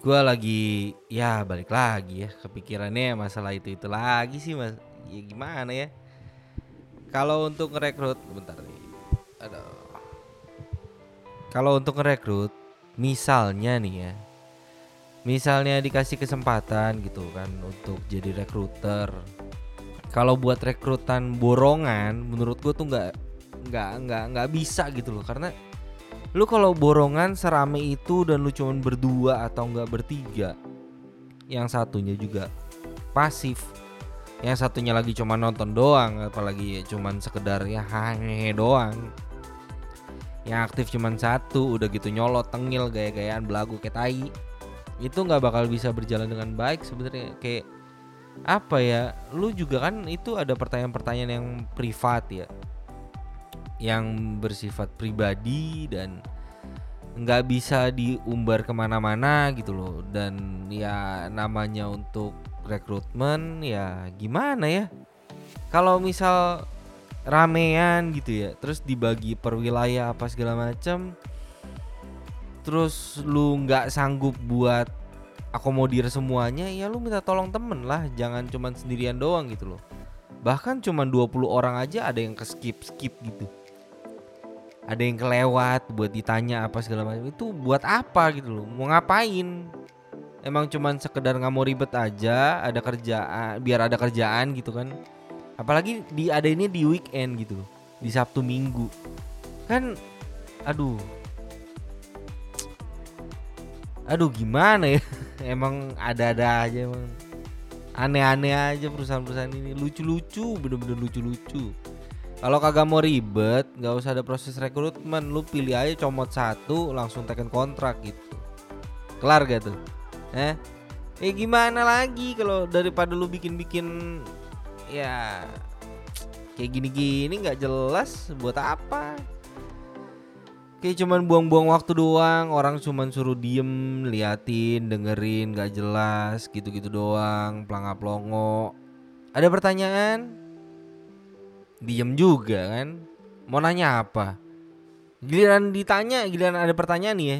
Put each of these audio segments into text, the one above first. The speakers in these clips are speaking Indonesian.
gue lagi ya balik lagi ya kepikirannya masalah itu itu lagi sih mas. Ya gimana ya? Kalau untuk ngerekrut bentar nih. Aduh. Kalau untuk ngerekrut misalnya nih ya misalnya dikasih kesempatan gitu kan untuk jadi rekruter. Kalau buat rekrutan borongan menurut gue tuh nggak nggak nggak nggak bisa gitu loh karena lu kalau borongan serame itu dan lu cuman berdua atau enggak bertiga. Yang satunya juga pasif. Yang satunya lagi cuma nonton doang apalagi cuman sekedar ya hange doang. Yang aktif cuman satu udah gitu nyolot tengil gaya-gayaan belagu kayak tai. Itu nggak bakal bisa berjalan dengan baik sebenarnya. Kayak apa ya lu juga kan itu ada pertanyaan-pertanyaan yang privat ya yang bersifat pribadi dan nggak bisa diumbar ke mana-mana gitu loh. Dan ya namanya untuk rekrutmen ya gimana ya? Kalau misal ramean gitu ya terus dibagi per wilayah apa segala macam terus lu nggak sanggup buat akomodir semuanya ya lu minta tolong temen lah jangan cuman sendirian doang gitu loh. Bahkan cuman 20 orang aja ada yang ke skip skip gitu ada yang kelewat buat ditanya apa segala macam itu buat apa? Gitu loh. Mau ngapain? Emang cuman sekedar nggak mau ribet aja ada kerjaan biar ada kerjaan gitu kan. Apalagi di ada ini di weekend gitu loh di Sabtu Minggu. Kan aduh. Aduh gimana ya? Emang ada-ada aja emang. Aneh-aneh aja perusahaan-perusahaan ini. Lucu-lucu bener-bener lucu-lucu kalau kagak mau ribet, nggak usah ada proses rekrutmen, lu pilih aja comot satu, langsung teken kontrak gitu. Kelar gak tuh? Eh? Eh gimana lagi kalau daripada lu bikin-bikin ya kayak gini-gini nggak jelas buat apa? Kayak cuman buang-buang waktu doang, orang cuman suruh diem, liatin, dengerin, gak jelas, gitu-gitu doang, pelangap-longo. Ada pertanyaan? Diem juga kan. Mau nanya apa? Giliran ditanya giliran ada pertanyaan nih ya.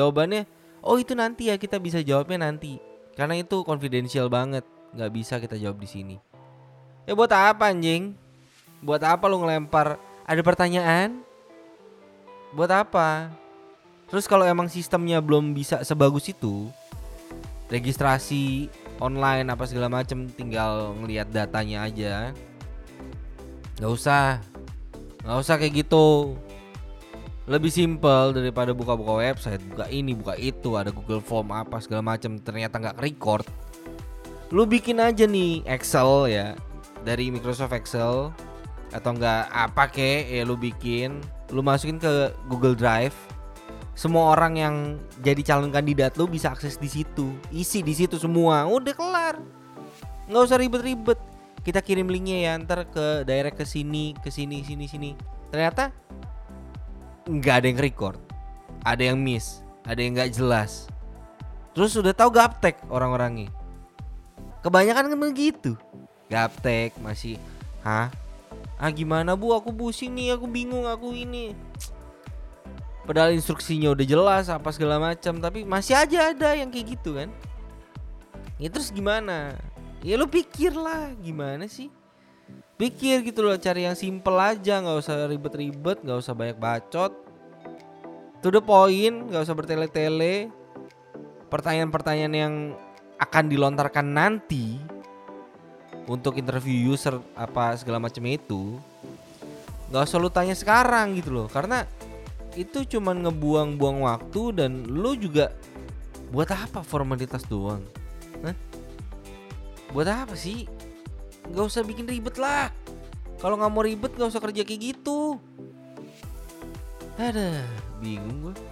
Jawabannya oh itu nanti ya kita bisa jawabnya nanti. Karena itu confidential banget nggak bisa kita jawab di sini. Ya buat apa anjing? Buat apa lu ngelempar? Ada pertanyaan? Buat apa? Terus kalau emang sistemnya belum bisa sebagus itu registrasi online apa segala macem tinggal ngelihat datanya aja Gak usah. Gak usah kayak gitu. Lebih simpel daripada buka-buka website. Buka ini, buka itu Ada Google Form apa segala macam Ternyata gak record. Lu bikin aja nih Excel ya Dari Microsoft Excel Atau enggak apa kek ya lu bikin. Lu masukin ke Google Drive. Semua orang yang jadi calon kandidat lu bisa akses di situ. Isi di situ semua. Udah kelar. Nggak usah ribet-ribet kita kirim linknya ya ntar ke direct ke sini ke sini sini sini. Ternyata nggak ada yang record ada yang miss ada yang nggak jelas. Terus udah tahu gaptek orang-orangnya? Kebanyakan kan begitu. Gaptek masih hah? Ah gimana bu? Aku pusing nih aku bingung aku ini. Padahal instruksinya udah jelas apa segala macam tapi masih aja ada yang kayak gitu kan. Ya terus gimana ya lu pikir lah gimana sih? Pikir gitu loh cari yang simple aja nggak usah ribet-ribet nggak usah banyak bacot. To the point nggak usah bertele-tele. Pertanyaan-pertanyaan yang akan dilontarkan nanti untuk interview user apa segala macam itu nggak usah lu tanya sekarang gitu loh. Karena itu cuman ngebuang-buang waktu dan lu juga buat apa formalitas doang? Buat apa sih? Nggak usah bikin ribet lah. Kalau nggak mau ribet nggak usah kerja kayak gitu. Ada bingung gue